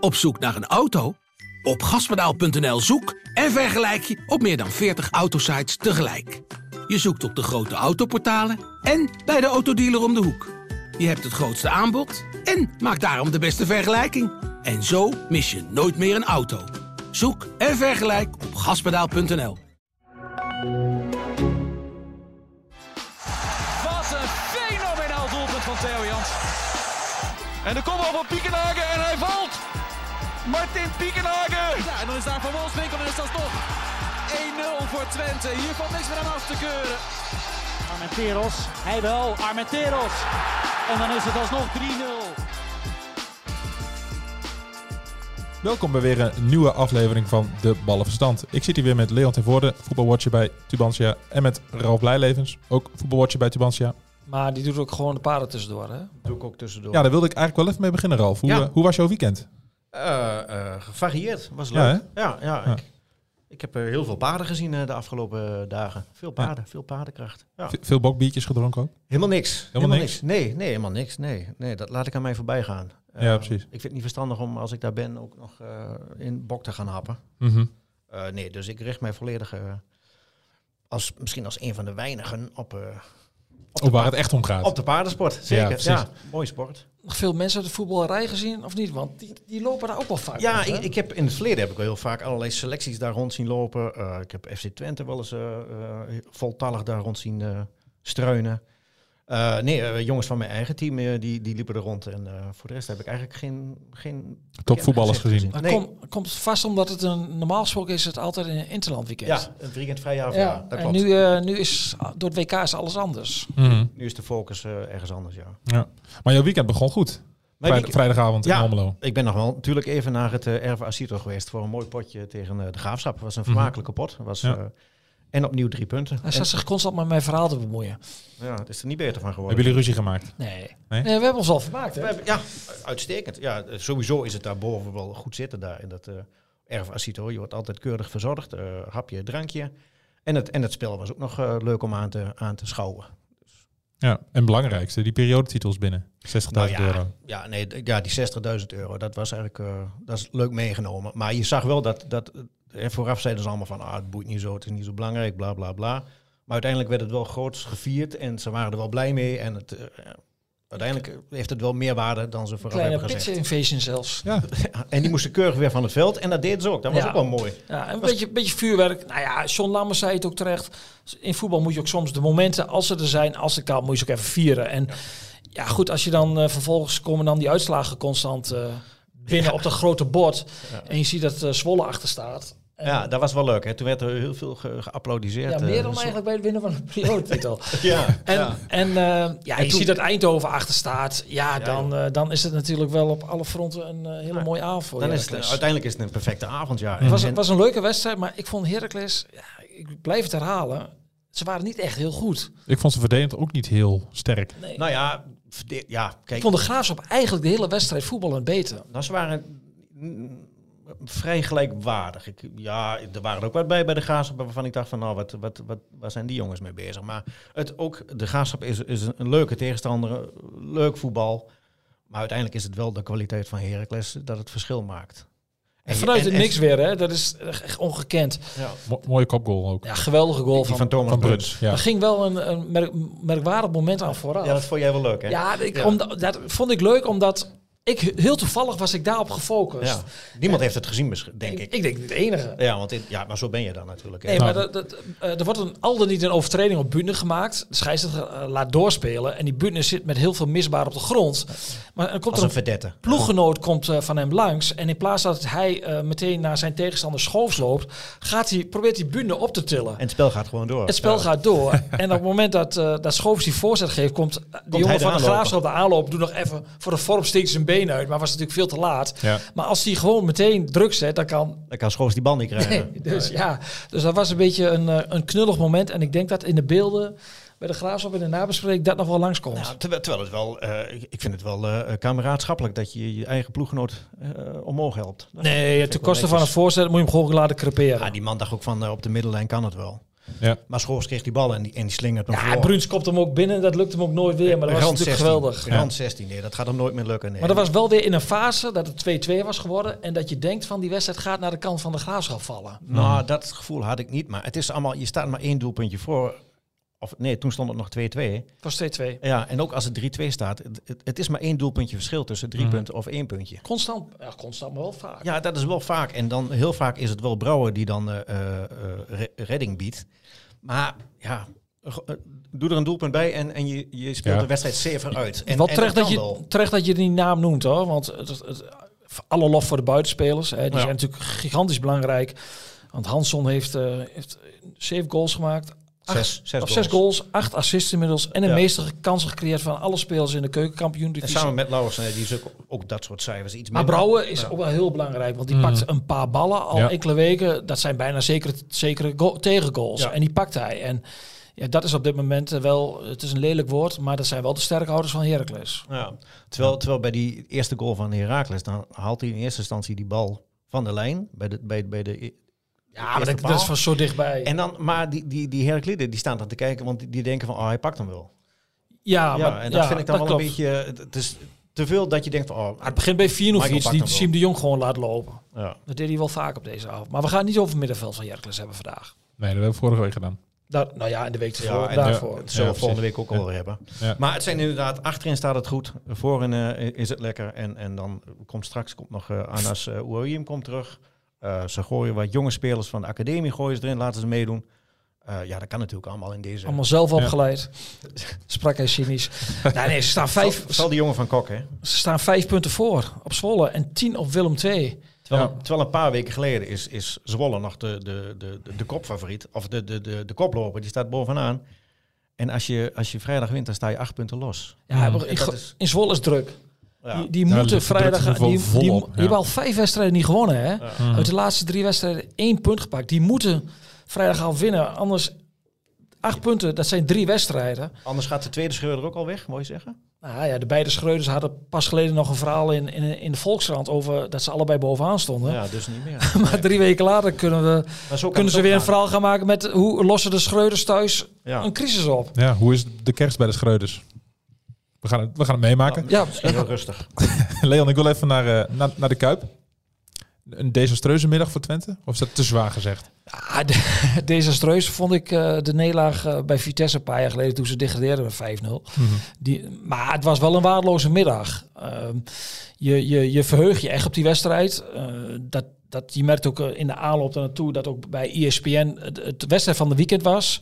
Op zoek naar een auto? Op gaspedaal.nl zoek en vergelijk je op meer dan 40 autosites tegelijk. Je zoekt op de grote autoportalen en bij de autodealer om de hoek. Je hebt het grootste aanbod en maakt daarom de beste vergelijking. En zo mis je nooit meer een auto. Zoek en vergelijk op gaspedaal.nl. Wat een fenomenaal doelpunt van Theo Jans. En de kopbal van Piekenhagen en hij valt. Martin Piekenhagen. Ja, en dan is daar Van Wolfswinkel en is dat toch 1-0 voor Twente. Hier valt niks meer aan af te keuren. Armenteros, hij wel, Armenteros. En dan is het alsnog 3-0. Welkom bij weer een nieuwe aflevering van De Ballenverstand. Ik zit hier weer met Leon ten Voorde, voetbalwatcher bij Tubantia. En met Ralf Blijlevens, ook voetbalwatcher bij Tubantia. Maar die doet ook gewoon de paarden tussendoor, hè? Doe ik ook tussendoor. Ja, daar wilde ik eigenlijk wel even mee beginnen, Ralf. Hoe, Ja. eh, hoe was jouw weekend? Eh, eh, gevarieerd, was leuk. Ja, ja. Ik, ik heb eh, heel veel paarden gezien de afgelopen dagen. Veel paarden, veel paardenkracht. Veel bokbiertjes gedronken ook? Helemaal niks. Helemaal niks? Nee, nee, helemaal niks. Nee, nee, dat laat ik aan mij voorbij gaan. Ja, precies. Ik vind het niet verstandig om, als ik daar ben, ook nog in bok te gaan happen. Mhm. Nee, dus ik richt mij volledig, als, misschien als een van de weinigen, op, op, Op waar het echt om gaat. op de paardensport. Zeker, ja, mooi sport. Nog veel mensen uit de voetballerij gezien, of niet? Want die, die lopen daar ook wel vaak. Ja, rond, ik, ik heb in het verleden heb ik wel heel vaak allerlei selecties daar rond zien lopen. Eh, ik heb FC Twente wel eens eh, eh, voltallig daar rond zien eh, streunen. Eh, nee, eh, jongens van mijn eigen team eh, die, die liepen er rond. En eh, voor de rest heb ik eigenlijk geen, geen Topvoetballers gezien. Maar Nee. kom- komt vast omdat het een normaal gesproken is het altijd een interland weekend. Ja, een weekend vrij jaar. Ja, Ja, dat en klopt. nu, eh, nu is door het WK is alles anders. Mhm. Nu is de focus eh, ergens anders, ja. ja. Maar jouw weekend begon goed. Weekend- vrijdagavond in Ja. Almelo. Ik ben nog wel natuurlijk even naar het uh, Erve Asito geweest voor een mooi potje tegen eh, de Graafschap. Het was een Mhm. vermakelijke pot. Het Was, Ja. En opnieuw drie punten. Hij zat zich constant met mijn verhaal te bemoeien. En, ja, het is er niet beter van geworden. Hebben jullie ruzie gemaakt? Nee. Nee? nee. we hebben ons al vermaakt, hè? We hebben- ja, uitstekend. Ja, sowieso is het daar boven wel goed zitten daar in dat eh erf. Je wordt altijd keurig verzorgd, eh, hapje, drankje. En het, en het spel was ook nog eh, leuk om aan te, aan te schouwen. Ja. En belangrijkste, die periodetitels binnen. 60.000 Nou ja, euro. Ja, nee, ja, die 60.000 euro, dat was eigenlijk eh, dat is leuk meegenomen. Maar je zag wel dat, dat eh, vooraf zeiden ze allemaal van, ah, het boeit niet zo, het is niet zo belangrijk, bla bla bla. Maar uiteindelijk werd het wel groots gevierd en ze waren er wel blij mee. En het, eh, uiteindelijk heeft het wel meer waarde dan ze vooraf Kleine hebben gezegd. pizza invasion zelfs. Ja, en die moesten keurig weer van het veld. En dat deden ze ook. Dat was Ja. ook wel mooi. Ja, een beetje, beetje vuurwerk. Nou ja, John Lammers zei het ook terecht. In voetbal moet je ook soms de momenten, als ze er zijn, als het kan, moet je ze ook even vieren. En ja, goed, als je dan eh, vervolgens komen dan die uitslagen constant eh, binnen op dat grote bord. En je ziet dat eh Zwolle achter staat. Ja, dat was wel leuk. Hè. Toen werd er heel veel ge geapplaudiseerd. ja, meer eh, dan zo- eigenlijk bij het winnen van een periodetitel. Ja, En, ja. en, eh, ja, En je toen- ziet dat Eindhoven achter staat. Ja, Ja, dan, eh, dan is het natuurlijk wel op alle fronten een eh, hele Ja. mooie avond voor Dan is het, uiteindelijk is het een perfecte avond. Ja. Het was, En- was een leuke wedstrijd, maar ik vond Heracles, ja, ik blijf het herhalen, ze waren niet echt heel goed. ik vond ze verdedigend ook niet heel sterk. Nee. nou ja, ja, ik kijk. vond de Graafschap eigenlijk de hele wedstrijd voetballend beter. Nou, ze waren vrij gelijkwaardig. Ik, ja, er waren ook wat bij bij de Graafschap waarvan ik dacht van, nou, wat, wat, wat, waar zijn die jongens mee bezig? Maar het, ook de Graafschap is, is een, leuke tegenstander, leuk voetbal. Maar uiteindelijk is het wel de kwaliteit van Heracles dat het verschil maakt. En vanuit en- het en- niks weer, hè? dat is echt ongekend. Ja. Mo- mooie kopgoal ook. Ja, geweldige goal van, van Thomas van Bruns. Bruns. Ja. Er ging wel een, een merk, merkwaardig moment aan vooraf. Ja, dat vond jij wel leuk, hè? Ja, ik, Ja. Omdat, dat vond ik leuk, omdat ik heel toevallig was ik daarop gefocust. Ja. Niemand heeft het gezien, denk ik. Ik denk de enige. Ja, want in- ja, maar zo ben je dan natuurlijk. hè. Nee, maar dat, dat, eh, er wordt een, al dan niet een overtreding op Butner gemaakt. De scheidsrechter eh, laat doorspelen. En die Butner zit met heel veel misbaar op de grond. Maar dan komt Als er een een verdette. ploeggenoot komt, eh, van hem langs. En in plaats dat hij eh, meteen naar zijn tegenstander schoofs loopt... Gaat hij, probeert hij Butner op te tillen. En het spel gaat gewoon door. Het spel Ja. gaat door. en op het moment dat, eh dat Schoofs die voorzet geeft, komt eh, die jongen van de. Graafschap de aanloop. Doet nog even voor de vorm steekt zijn been uit. Maar was natuurlijk veel te laat. Ja. Maar als hij gewoon meteen druk zet, dan kan... Dan kan Schoofs die bal niet krijgen. Nee, dus ja, dus dat was een beetje een, eh, een knullig moment. En ik denk dat in de beelden bij de Graafschap in de nabespreking dat nog wel langskomt. Nou, terwijl, terwijl het wel, eh, ik vind het wel eh kameraadschappelijk dat je je eigen ploeggenoot omhoog helpt. Dat nee, ten koste van een netjes. voorzet moet je hem gewoon laten creperen. Ja, die man dacht ook van op de middellijn kan het wel. Ja. Maar Schoors kreeg die bal en die, en die slingert hem Ja, voor. Bruns kopt hem ook binnen. Dat lukt hem ook nooit weer. Maar dat was natuurlijk 16. geweldig. Rand 16, nee, dat gaat hem nooit meer lukken. Nee. Maar dat was wel weer in een fase dat het 2-2 was geworden. En dat je denkt van die wedstrijd gaat naar de kant van de graafschap vallen. Nou, dat gevoel had ik niet. Maar het is allemaal, je staat maar één doelpuntje voor. Of nee, toen stond het nog 2-2. Het was 2-2. Ja, en ook als het 3-2 staat, het, het, het is maar één doelpuntje verschil tussen drie Mhm. punten of één puntje. Constant. Ja, constant, maar wel vaak. Ja, dat is wel vaak. En dan heel vaak is het wel Brouwer die dan eh, eh, re- redding biedt. Maar ja, eh, doe er een doelpunt bij en, en je, je speelt Ja. de wedstrijd zever uit. En, en terecht, dat je, wel. terecht dat je die naam noemt hoor. Want het, het, het- alle lof voor de buitenspelers. Hè, die Ja. zijn natuurlijk gigantisch belangrijk. Want Hansson heeft, eh, heeft zeven goals gemaakt. Acht, Zes, zes of goals. zes goals, acht assists inmiddels. En de Ja. meeste kansen gecreëerd van alle spelers in de keukenkampioen En divisie. samen met Lauwers, die is ook, ook dat soort cijfers iets Maar minder. Brouwer is Ja. ook wel heel belangrijk. Want die Mhm. pakt een paar ballen al Ja. enkele weken. Dat zijn bijna zekere, zekere go- tegengoals. Ja. En die pakt hij. En ja, dat is op dit moment eh, wel... Het is een lelijk woord, maar dat zijn wel de sterkhouders van Heracles. Ja. Terwijl, terwijl bij die eerste goal van Heracles, dan haalt hij in eerste instantie die bal van de lijn. Bij de, bij, bij de, Ja, maar dat, is van zo dichtbij. En dan, maar die, die, die Herakliden, die staan dan te kijken, want die, denken van, oh, hij pakt hem wel. ja, Ja, maar, en dat ja, vind ik dan wel klopt. een beetje, het- het is te veel dat je denkt van, oh, Maar het begint bij pakt die. Siem de Jong gewoon laat lopen. ja. Dat deed hij wel vaak op deze avond. Maar we gaan het niet over het middenveld van Heracles hebben vandaag. Nee, dat hebben we vorige week gedaan. Dat, nou ja, in de week Ja, ervoor, en daarvoor. dat zullen we Ja, volgende week ook al weer hebben. Ja. Maar het zijn inderdaad, achterin staat het goed, voorin eh, is het lekker. En, en dan komt straks komt nog eh, Anas uh, komt terug. Eh, ze gooien wat jonge spelers van de academie gooien ze erin, laten ze meedoen. Eh, ja, dat kan natuurlijk allemaal in deze. Allemaal zelf opgeleid. Sprak hij cynisch. nee, nee, ze staan vijf, Zal die jongen van Kok, hè? ze staan vijf punten voor op Zwolle en tien op Willem II. Terwijl, Ja. terwijl een paar weken geleden is, is Zwolle nog de, de, de, de, de kopfavoriet. Of de, de, de, de koploper, die staat bovenaan. En als je, als je vrijdag wint, dan sta je acht punten los. Ja, Mm. in, is- Zwolle is het druk. Ja. Die, die moeten de vrijdag... Die, die, volop, die ja. hebben al vijf wedstrijden niet gewonnen. Hè? Mhm. Uit de laatste drie wedstrijden één punt gepakt. Die moeten vrijdag al winnen. Anders acht punten, dat zijn drie wedstrijden. Anders gaat de tweede scheur er ook al weg, moet je zeggen. Nou ja, de beide Schreuders hadden pas geleden nog een verhaal in, in, in de Volkskrant over dat ze allebei bovenaan stonden. Ja, dus niet meer. Maar drie weken later kunnen, we, kunnen ze weer een verhaal gaan maken met hoe lossen de Schreuders thuis Ja. een crisis op. Ja, hoe is de kerst bij de Schreuders? We gaan het, we gaan het meemaken. Ja, Misschien heel rustig. Leon, ik wil even naar, eh, naar, naar de Kuip. Een desastreuze middag voor Twente? Of is dat te zwaar gezegd? Ja, de- desastreus vond ik eh, de nederlaag eh, bij Vitesse een paar jaar geleden toen ze degradeerden met 5-0. Die, maar het was wel een waardeloze middag. Ehm, je, je, je verheug je echt op die wedstrijd. Dat, dat, je merkt ook eh, in de aanloop naartoe dat ook bij ESPN het, het wedstrijd van de weekend was.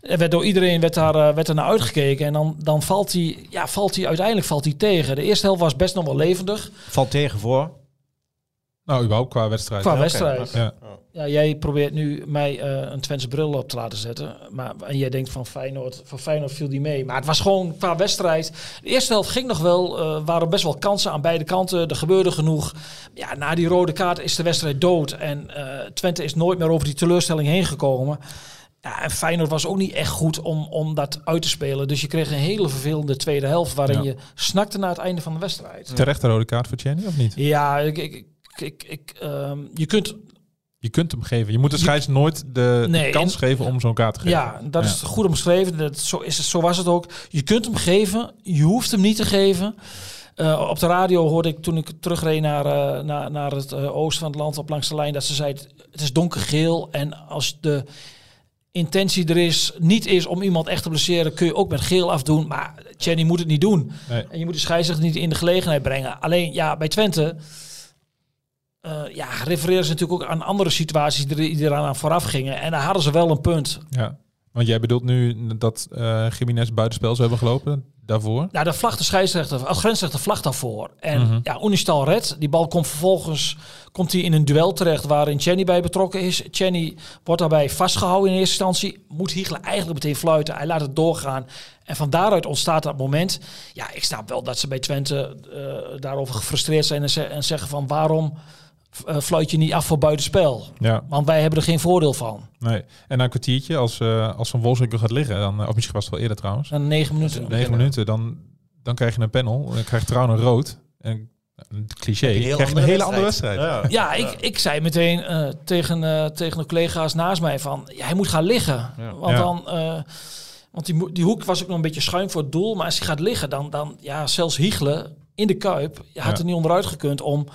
Er werd door iedereen werd daar, eh, werd er naar uitgekeken. En dan, dan valt hij, ja, valt hij uiteindelijk valt hij tegen. De eerste helft was best nog wel levendig Valt tegen voor. Nou, überhaupt qua wedstrijd. qua wedstrijd. Ja. Ja, jij probeert nu mij eh, een Twentse bril op te laten zetten. Maar, en jij denkt van Feyenoord, van Feyenoord viel die mee. Maar het was gewoon qua wedstrijd. De eerste helft ging nog wel. eh waren best wel kansen aan beide kanten. Er gebeurde genoeg. Ja, na die rode kaart is de wedstrijd dood. En eh, Twente is nooit meer over die teleurstelling heen gekomen. Ja, en Feyenoord was ook niet echt goed om, om dat uit te spelen. Dus je kreeg een hele vervelende tweede helft... waarin Ja. je snakte naar het einde van de wedstrijd. Terecht de rode kaart voor Chenny, of niet? Ja, ik, ik, ik, ik, ehm, je kunt Je kunt hem geven. Je moet de scheids nooit de, kans en- geven om zo'n kaart te geven. Ja, dat Ja. is goed omschreven. Dat, zo, is het, zo was het ook. Je kunt hem geven, je hoeft hem niet te geven. Eh, op de radio hoorde ik toen ik terugreed naar, eh, naar, naar het eh, oosten van het land op langs de lijn dat ze zei: het- is donkergeel en als de intentie er is, niet is om iemand echt te blesseren, kun je ook met geel afdoen. Maar Jenny moet het niet doen. Nee. En je moet de scheidsrechter niet in de gelegenheid brengen. Alleen ja, bij Twente eh, ja, refereren ze natuurlijk ook aan andere situaties die er- die eraan aan vooraf gingen. En daar hadden ze wel een punt. Ja. Want jij bedoelt nu dat eh Jiménez buitenspel zou hebben gelopen daarvoor? Nou, de vlag de scheidsrechter, als grensrechter vlag daarvoor. En Mhm. ja, Unistal redt. Die bal komt vervolgens komt hij in een duel terecht waarin Chenny bij betrokken is. Chenny wordt daarbij vastgehouden in eerste instantie. Moet Hiegler eigenlijk meteen fluiten. Hij laat het doorgaan. En van daaruit ontstaat dat moment. Ja, ik snap wel dat ze bij Twente eh, daarover gefrustreerd zijn en, ze- en zeggen van waarom fluit je niet af voor buitenspel? Ja, Want wij hebben er geen voordeel van. nee. En na een kwartiertje, als, eh als Van Wolfswinkel gaat liggen, dan, eh, of misschien was het wel eerder trouwens, Na negen minuten. negen minuten, dan, dan krijg je een panel. Dan krijgt Trouwen rood. En Een cliché. Een Je hele andere wedstrijd. Ja. Ja, ik, ik zei meteen eh, tegen, eh, tegen de collega's naast mij van... Ja, hij moet gaan liggen. Ja. Want Ja. dan... eh, want die, die hoek was ook nog een beetje schuin voor het doel. Maar als hij gaat liggen, dan... dan ja, zelfs Hiegelen in de Kuip... Je had Ja. er niet onderuit gekund om,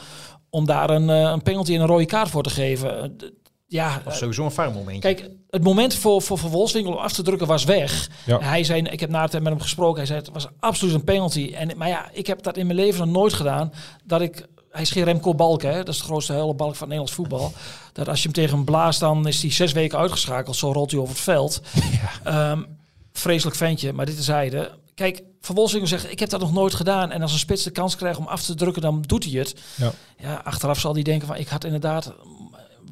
om daar een, eh, een penalty en een rode kaart voor te geven. Eh, Ja, Of eh, sowieso een farm momentje. Kijk, het moment voor, voor Van Wolfswinkel om af te drukken was weg. Ja. Hij zei, ik heb na het met hem gesproken, hij zei het was absoluut een penalty. En, maar ja, ik heb dat in mijn leven nog nooit gedaan. Dat ik, hij is geen Remco Balk, hè? dat is de grootste hele balk van Nederlands voetbal. Dat als je hem tegen hem blaast, dan is hij zes weken uitgeschakeld. Zo rolt hij over het veld. Ehm, vreselijk ventje, maar dit is zijde. Kijk, Van Wolfswinkel zegt, ik heb dat nog nooit gedaan. En als een spits de kans krijgt om af te drukken, dan doet hij het. Ja. Ja, achteraf zal hij denken van, ik had inderdaad,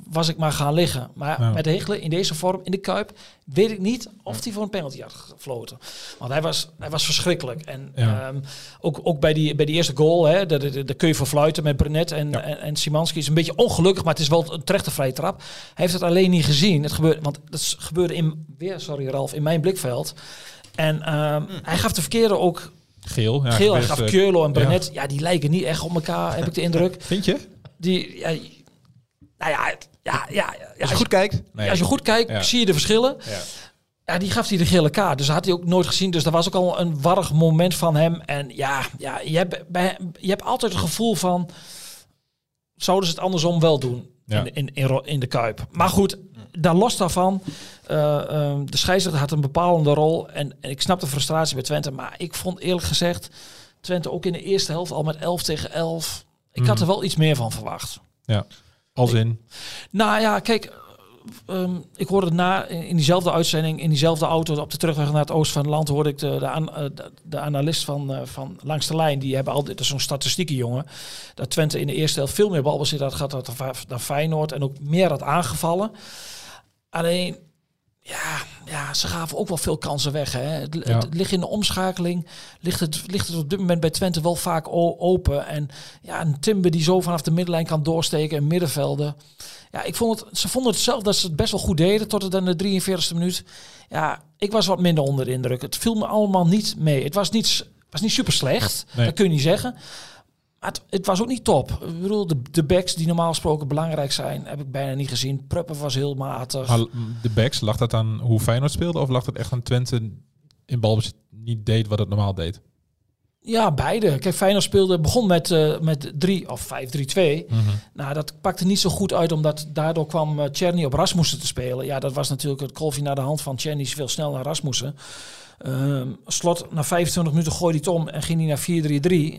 was ik maar gaan liggen. Maar Ja. met Hegelen in deze vorm, in de Kuip, weet ik niet of hij voor een penalty had gefloten. Want hij was, hij was verschrikkelijk. En Ja. ehm, ook, ook bij, die, bij die eerste goal, hè, daar daar- daar kun je voor fluiten met Brenet en, Ja. en, en Simanski. is een beetje ongelukkig, maar het is wel een terechte vrije trap. Hij heeft het alleen niet gezien. Het gebeurde, want dat is- gebeurde in, weer, sorry Ralf, in mijn blikveld. En ehm, hij gaf de verkeerde ook Geel. Ja, geel. Hij gaf eh, Keulo en. Brenet. Ja. die lijken niet echt op elkaar, heb ik de indruk. Vind je? Die, ja, nou ja, het- ja, ja, ja, als, je, goed kijkt. Nee. als je goed kijkt, Ja. zie je de verschillen. Ja. Ja, die gaf hij de gele kaart. Dus dat had hij ook nooit gezien. Dus dat was ook al een warrig moment van hem. En ja, ja je, hebt bij, je hebt altijd het gevoel van... Zouden ze het andersom wel doen Ja. in, in, in de Kuip? Maar goed, daar los daarvan... eh, ehm, de scheidsrechter had een bepalende rol. En, en ik snap de frustratie bij Twente. Maar ik vond eerlijk gezegd... Twente ook in de eerste helft al met 11 tegen 11. Ik had Mhm. er wel iets meer van verwacht. Ja. Als in. Nou ja, kijk, ehm, ik hoorde na in diezelfde uitzending, in diezelfde auto op de terugweg naar het oosten van het land, hoorde ik de, de, an- eh, de, de analist van, eh, van langs de lijn. Die hebben altijd dat is zo'n statistieke jongen. Dat Twente in de eerste helft veel meer balbezit had gehad dan- dan Feyenoord en ook meer had aangevallen. Alleen, ja, ja, ze gaven ook wel veel kansen weg. Hè. Het, Ja. het ligt in de omschakeling, ligt het, ligt het op dit moment bij Twente wel vaak open. En ja, een Timber die zo vanaf de middenlijn kan doorsteken en middenvelden. Ja, ik vond het, ze vonden het zelf dat ze het best wel goed deden tot het aan de 43e minuut. Ja, ik was wat minder onder de indruk. Het viel me allemaal niet mee. Het was niet, was niet super slecht, Nee. dat kun je niet zeggen. Maar het, het was ook niet top. Ik bedoel, de, de backs die normaal gesproken belangrijk zijn, heb ik bijna niet gezien. Prupper was heel matig. Maar de backs, lag dat aan hoe Feyenoord speelde? Of lag dat echt aan Twente in balbezit niet deed wat het normaal deed? Ja, beide. Kijk, Feyenoord speelde, begon met, eh met 3 of 5-3-2. Nou, dat pakte niet zo goed uit, omdat daardoor kwam eh Czerny op Rasmussen te spelen. Ja, dat was natuurlijk het kolfje naar de hand van Czerny, veel snel naar Rasmussen. Ehm, slot, na 25 minuten gooide hij het om en ging hij naar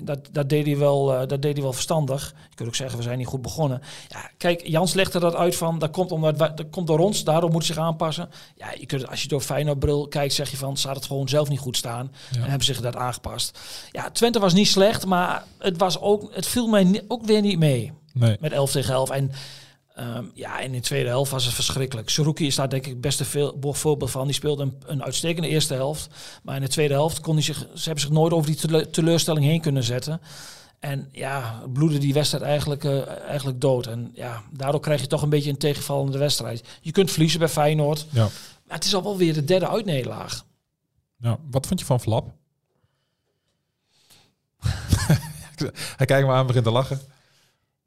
4-3-3. Dat, dat, deed hij wel, eh, dat deed hij wel verstandig. Je kunt ook zeggen, we zijn niet goed begonnen. Ja, kijk, Jans legde dat uit van, dat komt, omdat, dat komt door ons, daardoor moet hij zich aanpassen. Ja, je kunt, als je door Feyenoord bril kijkt, zeg je van, had het gewoon zelf niet goed staan. En hebben zich dat aangepast. Ja, Twente was niet slecht, maar het, was ook, het viel mij ook weer niet mee Nee. met 11 tegen 11. En ehm, ja, en in de tweede helft was het verschrikkelijk. Saruki is daar denk ik best een veel, voorbeeld van. Die speelde een, een uitstekende eerste helft. Maar in de tweede helft kon hij zich, ze hebben zich nooit over die tele- teleurstelling heen kunnen zetten. En ja, bloedde die wedstrijd eigenlijk, eh, eigenlijk dood. En ja, daardoor krijg je toch een beetje een tegenvallende wedstrijd. Je kunt verliezen bij Feyenoord. Ja. Maar het is al wel weer de derde uitnederlaag. Nou, wat vond je van Flap? Hij kijkt me aan en begint te lachen.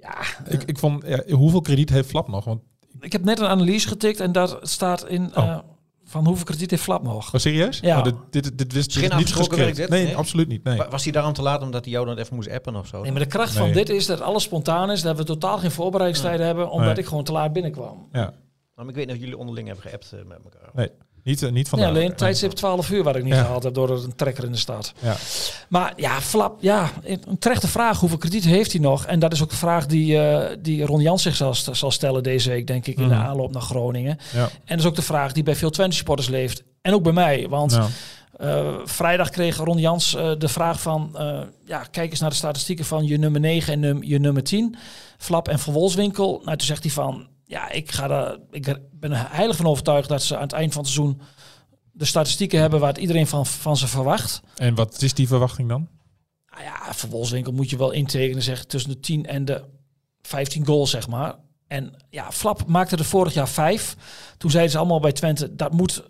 Ja, Ik, ik vond, ja, hoeveel krediet heeft Flap nog? Want, ik heb net een analyse getikt en daar staat in Oh. eh, van hoeveel krediet heeft Flap nog. oh, serieus? Ja. Oh, dit, dit, dit, wist Geen dit is niet gescript. Nee, Nee? absoluut niet. Nee. Wa- Was hij daarom te laat omdat hij jou dan even moest appen of zo? Nee, maar de kracht van dit is dat alles spontaan is. Dat we totaal geen voorbereidingstijd hebben, omdat Nee. ik gewoon te laat binnenkwam. Ja. Maar ik weet niet of jullie onderling hebben geappt eh, met elkaar. Nee, niet, eh, niet Nee, vandaag. alleen het tijdstip 12 uur waar ik niet Ja. gehaald heb door een trekker in de stad. Ja. Maar ja, Flap, ja, een terechte vraag. Hoeveel krediet heeft hij nog? En dat is ook de vraag die, eh, die Ron Jans zich zal, zal stellen deze week, denk ik, in de Mhm. aanloop naar Groningen. Ja. En dat is ook de vraag die bij veel Twente supporters leeft. En ook bij mij, want. Eh, vrijdag kreeg Ron Jans de vraag van... ja, kijk eens naar de statistieken van je nummer 9 en num- je nummer 10. Flap en Van Wolfswinkel. Nou, toen zegt hij van... Ja, ik, ga daar, ik ben er heilig van overtuigd dat ze aan het eind van het seizoen... de statistieken hebben waar het iedereen van, van ze verwacht. En wat is die verwachting dan? Nou ja, Van Wolfswinkel moet je wel intekenen, zeg, tussen de 10 en de 15 goals, zeg maar. En ja, Flap maakte er vorig jaar vijf. Toen zeiden ze allemaal bij Twente, dat moet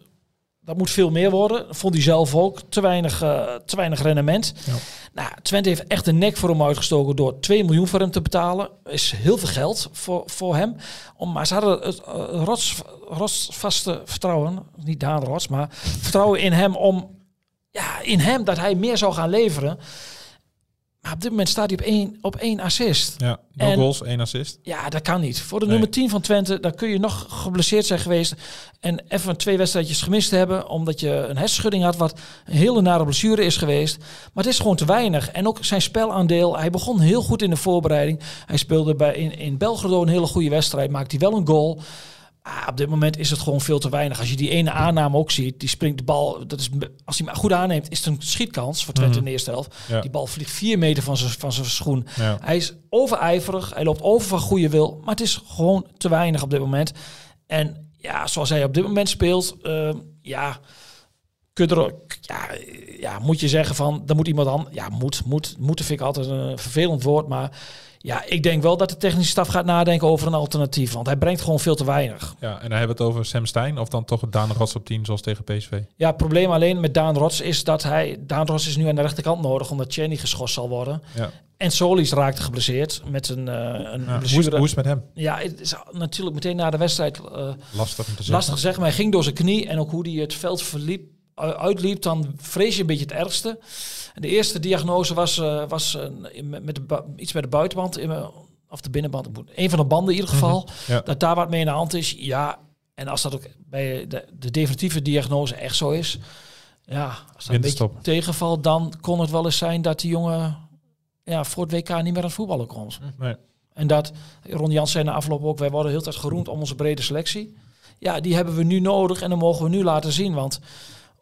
dat moet veel meer worden. Dat vond hij zelf ook. Te weinig, eh, te weinig rendement. Ja. Nou, Twente heeft echt de nek voor hem uitgestoken door 2 miljoen voor hem te betalen. Is heel veel geld voor, voor hem. Om, maar ze hadden het uh, rots, rotsvaste vertrouwen, niet Daan Rots, maar vertrouwen in hem om, ja, in hem dat hij meer zou gaan leveren. Maar op dit moment staat hij op één, op één assist. Ja, no En- goals, één assist. Ja, dat kan niet. Voor de Nee. nummer 10 van Twente, dan kun je nog geblesseerd zijn geweest. En even twee wedstrijdjes gemist hebben. Omdat je een hersenschudding had, wat een hele nare blessure is geweest. Maar het is gewoon te weinig. En ook zijn spelaandeel. Hij begon heel goed in de voorbereiding. Hij speelde bij, in, in Belgrado een hele goede wedstrijd. Maakte hij wel een goal. Ah, op dit moment is het gewoon veel te weinig. Als je die ene aanname ook ziet, die springt de bal. Dat is, als hij hem goed aanneemt, is het een schietkans voor Twente in de eerste helft. Ja. Die bal vliegt vier meter van zijn, van zijn schoen. Ja. Hij is overijverig, hij loopt over van goede wil, maar het is gewoon te weinig op dit moment. En ja, zoals hij op dit moment speelt, eh, ja, er, ja, ja, moet je zeggen van, dan moet iemand dan, ja, moet, moet, moeten vind ik altijd een vervelend woord, maar ja, ik denk wel dat de technische staf gaat nadenken over een alternatief, want hij brengt gewoon veel te weinig. Ja, en dan hebben we het over Sam Stein of dan toch Daan Rots op 10 zoals tegen PSV. Ja, het probleem alleen met Daan Rots is dat hij, Daan Rots is nu aan de rechterkant nodig, omdat Chenny geschorst zal worden. Ja. En Solis raakte geblesseerd met een, eh een Ja. Hoe, is, blessure. hoe is het met hem? Ja, het is natuurlijk meteen na de wedstrijd eh, Lastig om te zeggen. lastig zeg maar. Hij ging door zijn knie en ook hoe hij het veld verliep, uitliep, dan vrees je een beetje het ergste. En de eerste diagnose was, eh, was eh, met de iets met de buitenband, of de binnenband, een van de banden in ieder geval, Ja. dat daar wat mee in de hand is. Ja, en als dat ook bij de, de definitieve diagnose echt zo is, ja, als dat een beetje tegenvalt, dan kon het wel eens zijn dat die jongen ja, voor het WK niet meer aan het voetballen komt. Nee. En dat, Ron Jans zei na afloop ook, wij worden heel tijd geroemd om onze brede selectie. Ja, die hebben we nu nodig en dat mogen we nu laten zien. Want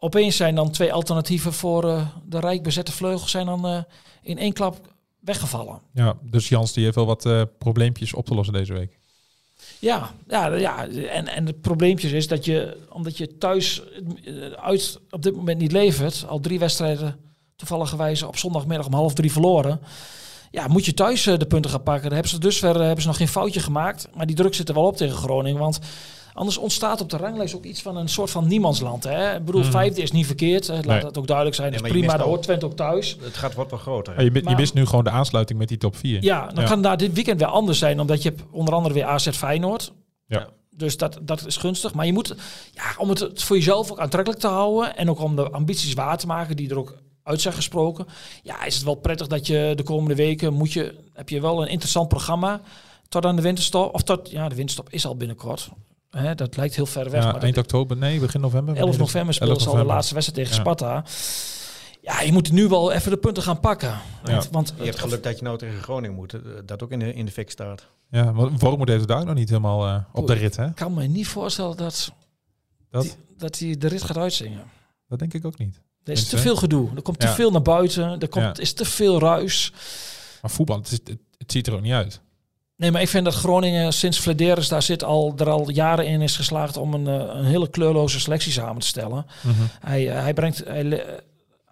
opeens zijn dan twee alternatieven voor eh, de rijk bezette vleugels zijn dan eh, in één klap weggevallen. Ja, dus Jans die heeft wel wat eh, probleempjes op te lossen deze week. Ja, ja, ja. En, en het probleempje is dat je, omdat je thuis uit op dit moment niet levert, al drie wedstrijden toevallig gewijze op zondagmiddag om half drie verloren. Ja, moet je thuis de punten gaan pakken. Daar hebben ze dusver eh, hebben ze nog geen foutje gemaakt. Maar die druk zit er wel op tegen Groningen. Want anders ontstaat op de ranglijst ook iets van een soort van niemandsland. Hè? Ik bedoel, vijfde is niet verkeerd. hè. Laat Nee. dat ook duidelijk zijn. Nee, is je prima, daar al- hoort Twente ook thuis. Het gaat wat wat groter. Ja, je, Maar- mist nu gewoon de aansluiting met die top 4. Ja, dan Ja. kan daar dit weekend weer anders zijn, omdat je hebt onder andere weer AZ Feyenoord. Ja. Dus dat, dat is gunstig. Maar je moet, ja, om het voor jezelf ook aantrekkelijk te houden en ook om de ambities waar te maken die er ook uit zijn gesproken. Ja, is het wel prettig dat je de komende weken moet je, heb je wel een interessant programma tot aan de winterstop. Of tot, ja, de winterstop is al binnenkort. Hè, dat lijkt heel ver weg. Ja, maar dat- eind oktober, nee, begin november. 11 november speelt ze al de laatste wedstrijd tegen Ja. Sparta. Ja, je moet nu wel even de punten gaan pakken. Want, want Je hebt geluk dat je nou tegen Groningen moet. eh, Dat ook in de, in de fik staat. Ja, want Wormoed heeft het daar nog niet helemaal eh, op de rit, hè? Ik kan me niet voorstellen dat, Dat, die, dat hij de rit gaat uitzingen. dat denk ik ook niet. Er is te veel gedoe. Er komt te Ja. veel naar buiten. Er komt, Ja. is te veel ruis. Maar voetbal, het, is, het, het ziet er ook niet uit. Nee, maar ik vind dat Groningen sinds Flederis daar zit al, er al jaren in is geslaagd om een, eh, een hele kleurloze selectie samen te stellen. Hij, eh, hij brengt hij,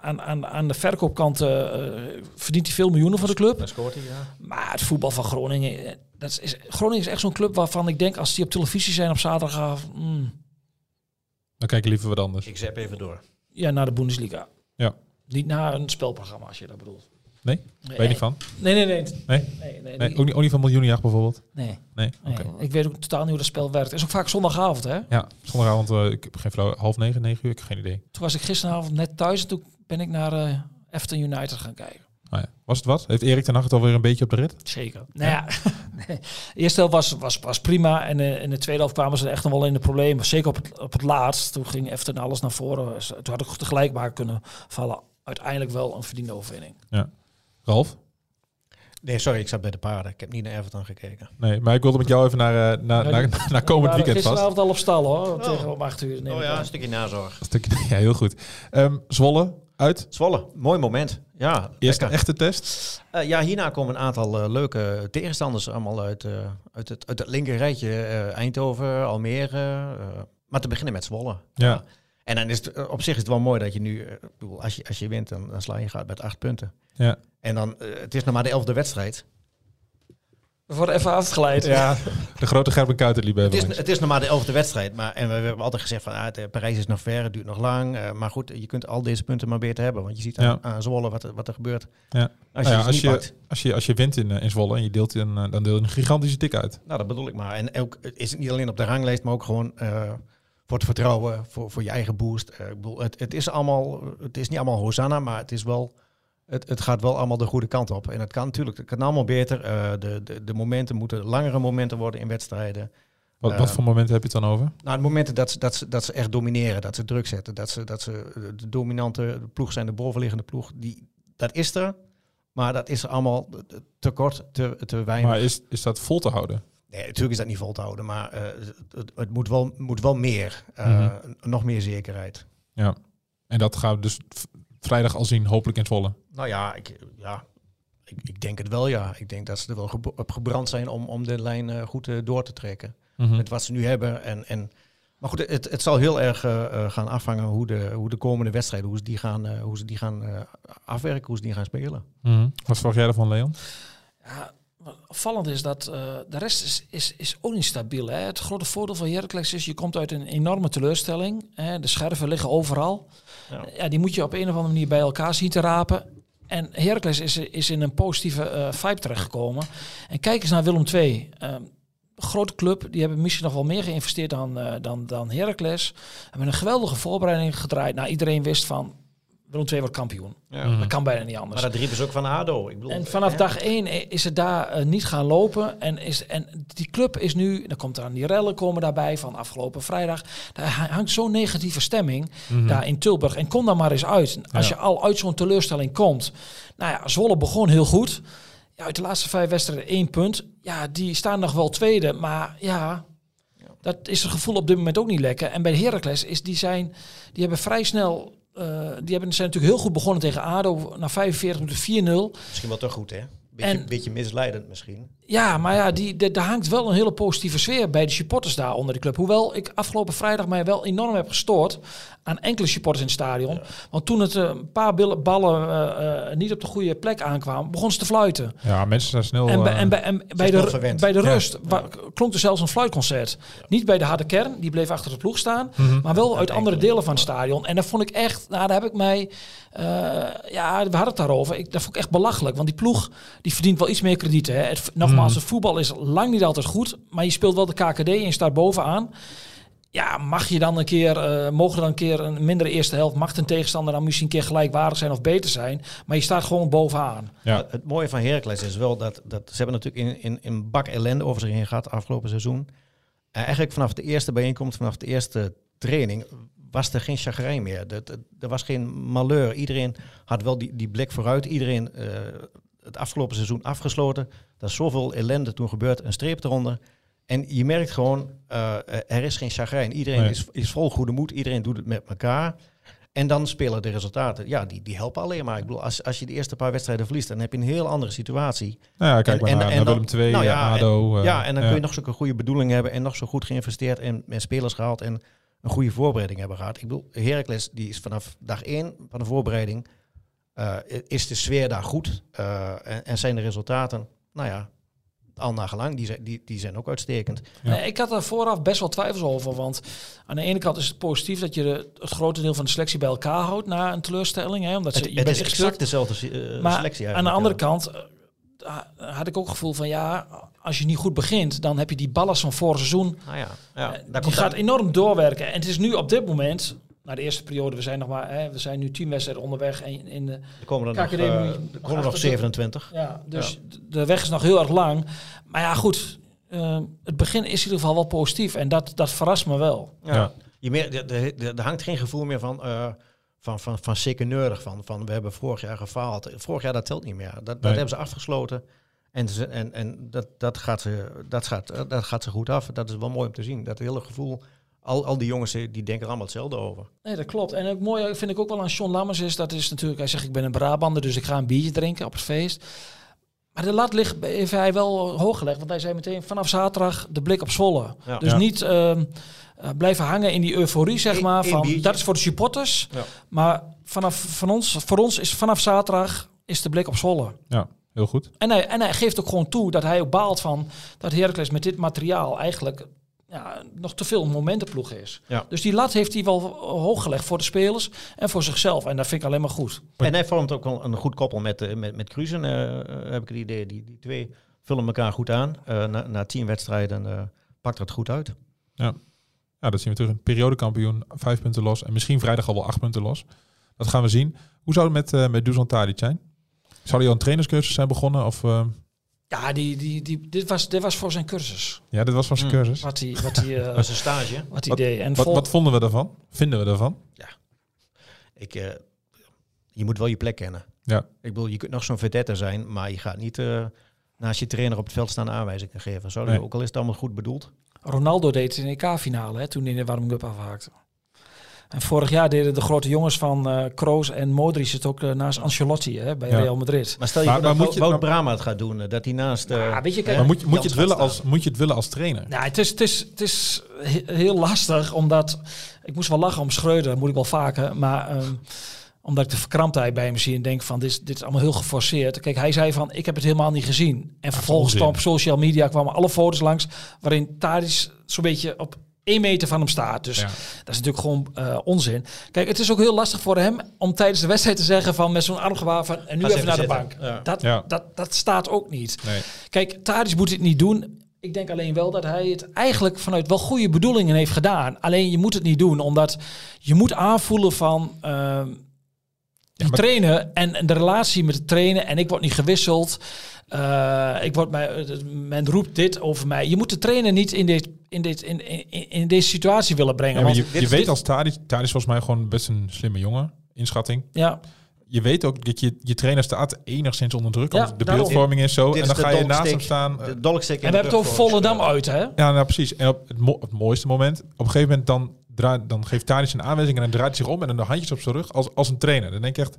aan, aan, aan de verkoopkant eh, eh, verdient hij veel miljoenen voor de club. Scoort hij, ja. Maar het voetbal van Groningen, dat is, Groningen is echt zo'n club waarvan ik denk als die op televisie zijn op zaterdagavond, mm, Dan kijk ik liever wat anders. Ik zap even door. ja, naar de Bundesliga. Ja. Niet naar een spelprogramma als je dat bedoelt. Nee? Nee, Weet je niet van? Nee, nee, nee. Nee? Nee, nee, nee ook, niet, ook niet van miljoenenjacht bijvoorbeeld? nee. Nee? Oké. Ik weet ook totaal niet hoe dat spel werkt. Het is ook vaak zondagavond, hè? Ja, zondagavond, eh, ik heb geen flauw, half negen, negen uur, ik heb geen idee. Toen was ik gisteravond net thuis en toen ben ik naar eh Efton United gaan kijken. Nou ja. Was het wat? Heeft Erik ten Hag het alweer een beetje op de rit? Zeker. Nou ja, nee. de eerste helft was, was, was prima. En eh, in de tweede helft kwamen ze echt nog wel in de problemen. Zeker op het, op het laatst. Toen ging Efton alles naar voren. Toen had ik tegelijk maar kunnen vallen. Uiteindelijk wel een verdiende overwinning. Ralf? Nee, sorry, ik zat bij de paarden. Ik heb niet naar Everton gekeken. Nee, maar ik wilde met jou even naar, eh, naar, Ja, naar, naar komend weekend vast. Gisteravond al op stal hoor. Tegen om acht uur. oh ja, een stukje nazorg. Een stukje- Ja, heel goed. Ehm, Zwolle, uit. Zwolle, mooi moment. Ja, Eerste lekker. echte test. Eh, ja, hierna komen een aantal eh, leuke tegenstanders allemaal uit, eh, uit, het, uit het linker rijtje. eh, Eindhoven, Almere. eh, maar te beginnen met Zwolle. Ja. En dan is het, eh, op zich is het wel mooi dat je nu, eh, ik bedoel, als je, als je wint, dan, dan sla je gaat met acht punten. Ja. En dan, eh, het is nog maar de elfde wedstrijd. We worden even afgeleid. Ja, de grote Gerben Kuiter liep even Het is, het is nog maar de elfde wedstrijd. Maar, en we, we hebben altijd gezegd van ah, het, Parijs is nog ver, het duurt nog lang. eh, maar goed, je kunt al deze punten maar beter hebben. Want je ziet aan, Ja. aan Zwolle wat, er- wat er gebeurt. Ja. Als Nou je ja, als, je, pakt. als, je, als je wint in, in Zwolle en je deelt eh, dan deel je een gigantische tik uit. Nou, dat bedoel ik maar. En ook is het niet alleen op de ranglijst, maar ook gewoon eh, voor het vertrouwen, voor, voor je eigen boost. Eh, ik bedoel, het, het is allemaal, het is niet allemaal Hosanna, maar het is wel, het, het gaat wel allemaal de goede kant op. En het kan natuurlijk, het kan allemaal beter. Eh, de, de, de momenten moeten langere momenten worden in wedstrijden. Wat, Eh, wat voor momenten heb je het dan over? Nou, het momenten dat ze, dat, ze, dat ze echt domineren, dat ze druk zetten, dat ze, dat ze eh, de dominante ploeg zijn, de bovenliggende ploeg, die, dat is er. Maar dat is er allemaal te kort, te, te weinig. Maar is, is dat vol te houden? Nee, natuurlijk is dat niet vol te houden, maar eh, het, het, moet, wel, moet wel meer. Eh, Mhm. Nog meer zekerheid. Ja. En dat gaan we dus vrijdag al zien, hopelijk in Zwolle. Nou ja, ik, ja ik, ik denk het wel, ja. Ik denk dat ze er wel op gebrand zijn om, om de lijn eh, goed eh, door te trekken. Mhm. Met wat ze nu hebben. En, en, maar goed, het, het zal heel erg eh, eh, gaan afhangen hoe de, hoe de komende wedstrijden, hoe ze die gaan, eh, hoe ze die gaan eh, afwerken, hoe ze die gaan spelen. Mhm. Wat verwacht jij ervan, Leon? Ja, opvallend is dat eh, de rest is, is, is ook niet stabiel. Hè? Het grote voordeel van Heracles is, je komt uit een enorme teleurstelling. Hè? De scherven liggen overal. Ja. Ja. die moet je op een of andere manier bij elkaar zien te rapen. En Heracles is, is in een positieve eh vibe terechtgekomen. En kijk eens naar Willem II. Ehm, grote club, die hebben misschien nog wel meer geïnvesteerd dan, eh, dan, dan Heracles. Hebben een geweldige voorbereiding gedraaid. Nou, iedereen wist van, Willem II wordt kampioen. Mhm. Dat kan bijna niet anders. Maar dat riepen ze ook van ADO. Ik bedoel, En vanaf dag één is het daar eh, niet gaan lopen. En, is, en die club is nu, dan komt er aan die rellen komen daarbij van afgelopen vrijdag. Daar ha- hangt zo'n negatieve stemming Mhm. daar in Tilburg. En kom dan maar eens uit. Als Ja. je al uit zo'n teleurstelling komt. Nou ja, Zwolle begon heel goed. Ja, uit de laatste vijf wedstrijden één punt. Ja, die staan nog wel tweede. Maar ja, dat is het gevoel op dit moment ook niet lekker. En bij Heracles is die zijn, die hebben vrij snel. Eh, die hebben, zijn natuurlijk heel goed begonnen tegen ADO. Na 45 minuten 4-0. Misschien wel te goed, hè? Beetje, En- beetje misleidend misschien. Ja, maar ja, die, de- daar hangt wel een hele positieve sfeer bij de supporters daar onder de club. Hoewel ik afgelopen vrijdag mij wel enorm heb gestoord aan enkele supporters in het stadion. Want toen het eh, een paar billen- ballen eh, eh, niet op de goede plek aankwamen, begon ze te fluiten. Ja, mensen zijn snel... en bij, en bij, en bij, snel de, verwend. bij de Ja. rust klonk er zelfs een fluitconcert. Niet bij de harde kern, die bleef achter de ploeg staan. mhm. Maar wel uit andere delen van het stadion. En dat vond ik echt, nou daar heb ik mij, eh, ja, we hadden het daarover. Ik, dat vond ik echt belachelijk. Want die ploeg, die verdient wel iets meer krediet. Hè. Het, nogmaals, Mhm. het voetbal is lang niet altijd goed. Maar je speelt wel de KKD en je staat bovenaan. Ja, mag je dan een keer, eh, mogen dan een keer een mindere eerste helft, mag een tegenstander dan misschien een keer gelijkwaardig zijn of beter zijn. Maar je staat gewoon bovenaan. Ja. Het- mooie van Heracles is wel dat, dat ze hebben natuurlijk in, in, in een bak ellende over zich heen gehad afgelopen seizoen. En eigenlijk vanaf de eerste bijeenkomst, vanaf de eerste training, was er geen chagrijn meer. Dat- dat- Er was geen malheur. Iedereen had wel die, die blik vooruit. Iedereen eh, het afgelopen seizoen afgesloten. Er is zoveel ellende toen gebeurd. Een streep eronder. En je merkt gewoon, eh, er is geen chagrijn. Iedereen Nee. is, is vol goede moed. Iedereen doet het met elkaar. En dan spelen de resultaten. Ja, die, die helpen alleen maar. Ik bedoel, als, als je de eerste paar wedstrijden verliest, dan heb je een heel andere situatie. Nou ja, kijk En- maar en- naar, en naar dan- Willem nou ja, ADO. eh, ja, en dan ja. kun je nog zulke goede bedoelingen hebben en nog zo goed geïnvesteerd en, en spelers gehaald en een goede voorbereiding hebben gehad. Ik bedoel, Heracles die is vanaf dag één van de voorbereiding, eh, is de sfeer daar goed eh, en, en zijn de resultaten, nou ja, al nagelang, die zijn, die, die zijn ook uitstekend. Ja. Ik had er vooraf best wel twijfels over. Want aan de ene kant is het positief dat je de, het grote deel van de selectie bij elkaar houdt na een teleurstelling. Hè, omdat ze, Het, je het bent is exact dezelfde eh, Maar selectie aan de andere ja. kant eh, had ik ook het gevoel van ja, als je niet goed begint, dan heb je die ballast van vorig seizoen. Ah ja, ja, eh, daar die komt gaat enorm doorwerken. En het is nu op dit moment, de eerste periode, we zijn nog maar, hè, we zijn nu tien wedstrijden onderweg. En in de, er komen er nog, KKD eh, je- er komen nog achter- 27. ja, dus de weg is nog heel erg lang. Maar ja, goed. eh, het begin is in ieder geval wel positief. En dat, dat verrast me wel. Ja. Ja. Je meer, er, hangt geen gevoel meer van, eh van, van, van sekeneurig, van, van we hebben vorig jaar gefaald. Vorig jaar dat telt niet meer. Dat, dat Nee. hebben ze afgesloten. En, ze, en, en dat, dat, gaat ze, dat, gaat, dat gaat ze goed af. Dat is wel mooi om te zien. Dat hele gevoel, al, al die jongens eh, die denken er allemaal hetzelfde over. Nee, dat klopt. En ook mooi vind ik ook wel aan Sean Lammers is, dat is natuurlijk, hij zegt ik ben een Brabander, dus ik ga een biertje drinken op het feest. Maar de lat ligt, heeft hij wel hoog gelegd, want hij zei meteen vanaf zaterdag de blik op Zwolle. Ja. Dus Ja. niet ehm, eh, blijven hangen in die euforie, zeg maar, van biertje. dat is voor de supporters. Ja. Maar vanaf van ons, voor ons is vanaf zaterdag is de blik op Zwolle. Ja. heel goed. En hij, en hij geeft ook gewoon toe dat hij ook baalt van dat Heracles met dit materiaal eigenlijk ja, nog te veel momentenploeg is. Ja. Dus die lat heeft hij wel hoog gelegd voor de spelers en voor zichzelf. En dat vind ik alleen maar goed. En hij vormt ook wel een goed koppel met, eh, met, met Cruzen, eh, eh, heb ik het idee. Die, die twee vullen elkaar goed aan. Eh, na, na tien wedstrijden eh, pakt het goed uit. Ja, dat zien we terug. Een periodekampioen, vijf punten los. En misschien vrijdag al wel acht punten los. Dat gaan we zien. Hoe zou het met, eh met Dusan Tadic zijn? Zou hij al een trainerscursus zijn begonnen? Of, eh, Ja, die, die, die, dit, was, dit was voor zijn cursus. ja, dit was van zijn Mm. cursus. Wat hij, wat hij, eh, een stage. wat hij deed. En Wat, vol- wat vonden we daarvan? Vinden we daarvan? Ik, eh, je moet wel je plek kennen. Ja. Ik bedoel, je kunt nog zo'n vedette zijn, maar je gaat niet eh, naast je trainer op het veld staan aanwijzingen geven. Zo, Nee. Ook al is het allemaal goed bedoeld. Ronaldo deed het in de EK-finale, hè, toen hij in de warming-up afhaakte. En vorig jaar deden de grote jongens van eh Kroos en Modric het ook eh, naast Ancelotti hè, bij Ja. Real Madrid. Maar stel je Maar- voor maar dat moet je- Wout Brama het gaat doen, eh, dat hij naast... eh, Ja, weet je, kijk, Maar moet, je- moet, je Jans het willen als, moet je het willen als trainer? Nou, het is, het is, het is he- heel lastig, omdat... Ik moest wel lachen om Schreuder, dat moet ik wel vaker. Maar ehm, omdat ik de verkramptheid bij hem zie en denk van... Dit, is- dit is allemaal heel geforceerd. Kijk, hij zei van, ik heb het helemaal niet gezien. En vervolgens kwam op social media kwamen alle foto's langs... waarin Tadic zo'n beetje op één meter van hem staat. Dus Ja. dat is natuurlijk gewoon eh, onzin. Kijk, het is ook heel lastig voor hem om tijdens de wedstrijd te zeggen... van met zo'n armgewaar van, en nu even, naar de bank. Ja. Dat, Ja. dat, dat staat ook niet. Nee. Kijk, Tadic moet het niet doen. Ik denk alleen wel dat hij het eigenlijk vanuit wel goede bedoelingen heeft gedaan. Alleen je moet het niet doen, omdat je moet aanvoelen van ehm, die trainen en, en de relatie met het trainen. En ik word niet gewisseld. Eh, ik word mij, men roept dit over mij. Je moet de trainer niet in, dit, in, dit, in, in, in deze situatie willen brengen. Ja, want je, dit- je weet dit- als Tadic, Tadic is volgens mij gewoon best een slimme jongen, inschatting. Ja, Je weet ook dat je, je trainer staat enigszins onder druk, Ja, de daarom. beeldvorming is zo. Dit En dan ga je naast hem staan. eh, De en we de hebben het over Volendam uit, hè? Ja, nou precies. En op het, mo- het mooiste moment, op een gegeven moment dan, draait, dan geeft Tadic een aanwijzing en dan draait hij zich om en dan de handjes op zijn rug als, als een trainer. Dan denk ik echt,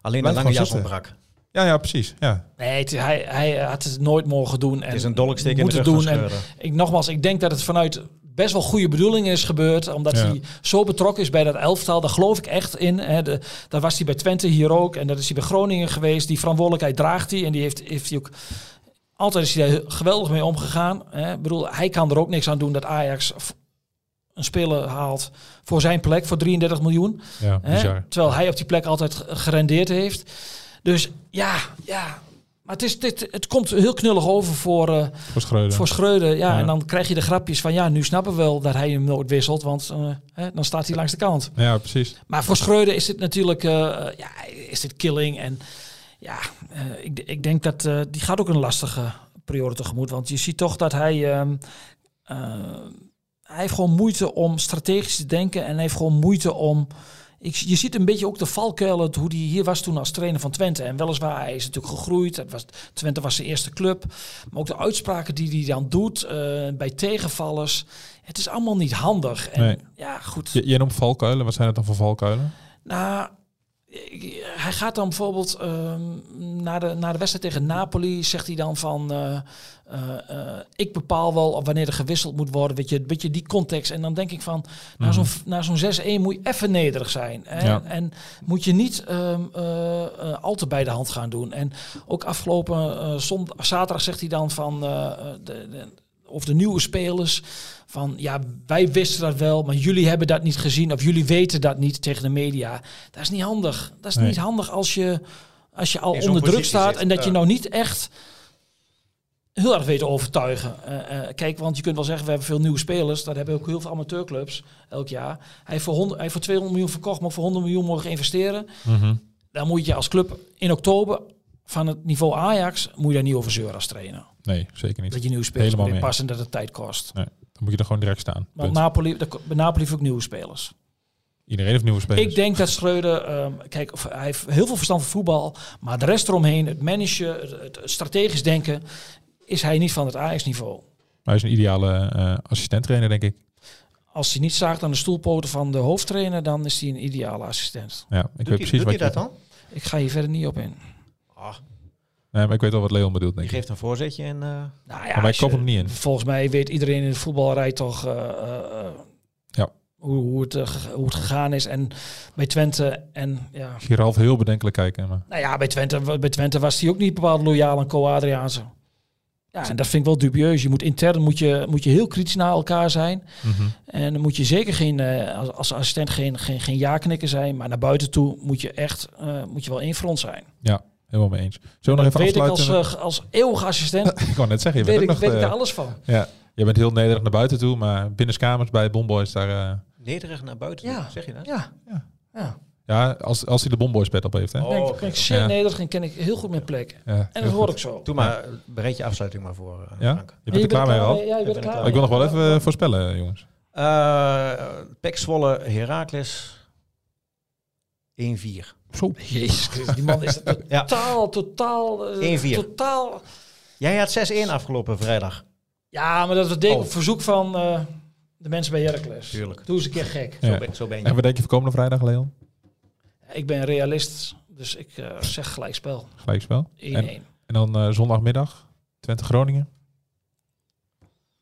Alleen een lange jas ontbrak. Ja, ja, precies. Ja. Nee, het- hij, hij had het nooit mogen doen. En Het is een dolksteek in moet de doen. En ik, nogmaals, ik denk dat het vanuit best wel goede bedoelingen is gebeurd. Omdat Ja. hij zo betrokken is bij dat elftal. Daar geloof ik echt in. Hè. De, daar was hij bij Twente hier ook. En dat is hij bij Groningen geweest. Die verantwoordelijkheid draagt hij. En die heeft, heeft hij ook... Altijd is hij daar geweldig mee omgegaan. Hè. Ik bedoel, hij kan er ook niks aan doen dat Ajax een speler haalt voor zijn plek voor 33 miljoen. Ja, Hè? Terwijl hij op die plek altijd ge- gerendeerd heeft. Dus ja, ja. Maar het, is, dit, het komt heel knullig over voor, eh, Voor Schreuder. voor Schreuder. Ja, Ja. En dan krijg je de grapjes van... ja, nu snappen we wel dat hij hem nooit wisselt... want eh, hè, dan staat hij langs de kant. ja, precies. Maar voor Schreuder is dit natuurlijk... eh, ja, is dit killing. En ja, ik, ik denk dat... die gaat ook een lastige periode tegemoet. Want je ziet toch dat hij... ehm, eh, hij heeft gewoon moeite om strategisch te denken... en heeft gewoon moeite om... Ik, je ziet een beetje ook de valkuilen, hoe die hier was toen als trainer van Twente. En weliswaar, hij is natuurlijk gegroeid. Het was, Twente was zijn eerste club. Maar ook de uitspraken die hij dan doet eh, bij tegenvallers. Het is allemaal niet handig. En Nee. ja, goed. Je, je noemt valkuilen. Wat zijn het dan voor valkuilen? Nou, hij gaat dan bijvoorbeeld ehm na, de, na de wedstrijd tegen Napoli, zegt hij dan van, eh, eh, eh, ik bepaal wel wanneer er gewisseld moet worden, weet je, weet je die context. En dan denk ik van, na zo'n na zo'n 6-1 moet je even nederig zijn. Ja. En moet je niet eh, al te bij de hand gaan doen. En ook afgelopen zond- zaterdag zegt hij dan van, de, de, of de nieuwe spelers, van ja, wij wisten dat wel, maar jullie hebben dat niet gezien of jullie weten dat niet tegen de media. Dat is niet handig. Dat is Nee. niet handig als je, als je al onder druk staat zit, en dat je nou niet echt heel erg weet te overtuigen. Eh, eh, kijk, want je kunt wel zeggen, we hebben veel nieuwe spelers. Dat hebben ook heel veel amateurclubs elk jaar. Hij heeft voor, 100, hij heeft voor 200 miljoen verkocht, maar ook voor 100 miljoen mogen investeren. Mhm. Dan moet je als club in oktober van het niveau Ajax, moet je daar niet over zeuren als trainer. Nee, zeker niet. Dat je nieuwe spelers Helemaal moet mee. inpassen en dat het tijd kost. Nee, dan moet je er gewoon direct staan. Want. Napoli, de- bij Napoli heeft ook nieuwe spelers. Iedereen heeft nieuwe spelers. Ik denk dat Schreuder, ehm, kijk, of hij heeft heel veel verstand van voetbal, maar de rest eromheen, het managen, het, strategisch denken, is hij niet van het Ajax-niveau. Hij is een ideale eh assistent-trainer, denk ik. Als hij niet zaagt aan de stoelpoten van de hoofdtrainer, dan is hij een ideale assistent. Ja, ik weet hij, precies wat je... dat dan? Ik ga hier verder niet op in. Ah, Nee, maar ik weet wel wat Leon bedoelt, denk ik. geeft een voorzetje en... eh, Nou ja, Maar wij je- koppen hem niet in. Volgens mij weet iedereen in de voetbalrij toch. eh, eh, Ja. hoe, hoe, het, hoe het gegaan is. En bij Twente en ja, Ik zie Ralf heel bedenkelijk kijken. Maar... nou ja, bij Twente, bij Twente was hij ook niet bepaald loyaal aan Co Adriaanse. Ja, en dat vind ik wel dubieus. Je moet intern moet je, moet je heel kritisch naar elkaar zijn. Mhm. En dan moet je zeker geen, eh, als, als assistent geen, geen, geen ja-knikker zijn. Maar naar buiten toe moet je echt eh, moet je wel één front zijn. Helemaal mee eens. Zullen we nog even weet ik als, als eeuwige assistent. ik wou net zeggen, je weet bent ik, ook weet nog... ik eh, daar alles van. ja, je bent heel nederig naar buiten toe, maar binnenskamers bij Bomboys daar... eh, Nederig naar buiten, Ja. zeg je dat? Ja, Ja. ja. ja, als, als hij de Bomboys bed op heeft, hè? Oh, zeer Ja. nederig en ken ik heel goed mijn plek. Ja, En dat hoor ik zo. Doe maar, bereid je afsluiting maar voor, eh, Ja? Frank. Je bent er klaar mee, Ralf? Ja, je klaar Ik wil nog wel even voorspellen, jongens. Eh Pek Zwolle, Heracles, 1-4. Zo. Jezus die man is Ja. totaal, totaal, eh, 1-4. totaal. Jij had 6-1 afgelopen vrijdag. Ja, maar dat deed ik Oh. op verzoek van eh, de mensen bij Heracles. Tuurlijk. Doe eens een keer gek. Ja. Zo, ben, zo ben je. En wat denk je voor komende vrijdag, Leon? Ik ben realist, dus ik eh, zeg gelijkspel. 1-1. Gelijkspel. En, en dan eh, zondagmiddag, Twente-Groningen.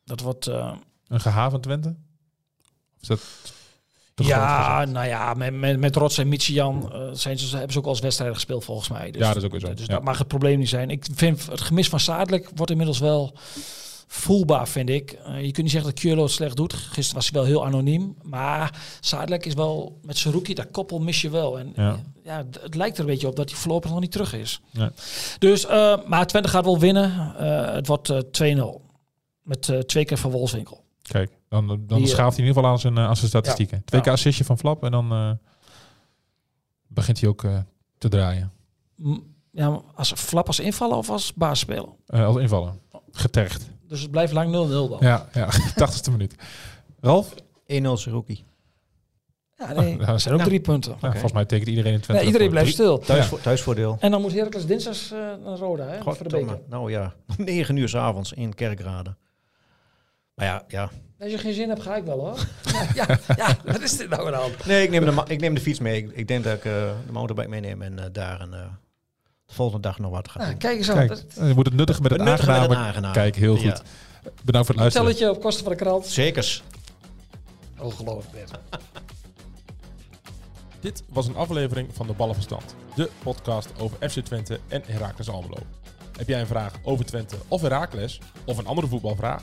Dat wordt... eh, Een gehavend Twente? Of is dat ja, nou ja, met, met, met Rots en Michian eh, zijn ze, hebben ze ook al eens wedstrijden gespeeld volgens mij. Dus, Ja, dat is ook weer zo. Dus Ja. dat mag het probleem niet zijn. Ik vind het gemis van Zadelijk wordt inmiddels wel voelbaar, vind ik. Eh, je kunt niet zeggen dat Kjurlo het slecht doet. Gisteren was hij wel heel anoniem. Maar Zadelijk is wel, met zijn rookie, dat koppel mis je wel. En Ja. het lijkt er een beetje op dat hij voorlopig nog niet terug is. Nee. Dus, eh, maar Twente gaat wel winnen. Het wordt eh 2-0. Met twee keer van Wolfswinkel. Kijk, dan, dan Die, eh, schaaft hij in ieder geval aan zijn, eh, aan zijn statistieken. Twee keer Ja. assistje van Flap en dan eh, begint hij ook eh, te draaien. Ja, als Flap als invallen of als baas spelen? Eh, als invallen. Getergd. Dus het blijft lang 0-0 dan. Ja, ja 80ste minuut. Ralf? 1-0 Seruki. Ja, nee, Ja, dat zijn ook ja. drie punten. Ja, volgens mij tekent iedereen in Twente. Nee, iedereen blijft stil. Thuis, Ja. Thuisvoordeel. En dan moet Heracles dinsdags eh naar Roda, hè? voor de beker. Nou ja, 9 uur s avonds in Kerkrade. Maar ja, ja. Als je geen zin hebt, ga ik wel hoor. ja, ja, wat is dit nou dan? Nee, ik neem de, ik neem de fiets mee. Ik, ik denk dat ik eh, de motorbike meeneem en eh, daar een, eh, de volgende dag nog wat ga Nou, kijk eens aan. Je moet het nuttig met het aangename. het aangename. Kijk, heel goed. Ja. Bedankt voor het luisteren. Telletje op kosten van de krant. Zekers. Ongelooflijk. Dit was een aflevering van de Ballenverstand. De podcast over FC Twente en Heracles Almelo. Heb jij een vraag over Twente of Heracles? Of een andere voetbalvraag?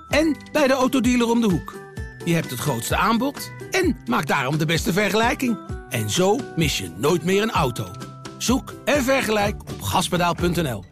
en bij de autodealer om de hoek. Je hebt het grootste aanbod en maakt daarom de beste vergelijking. En zo mis je nooit meer een auto. Zoek en vergelijk op gaspedaal.nl.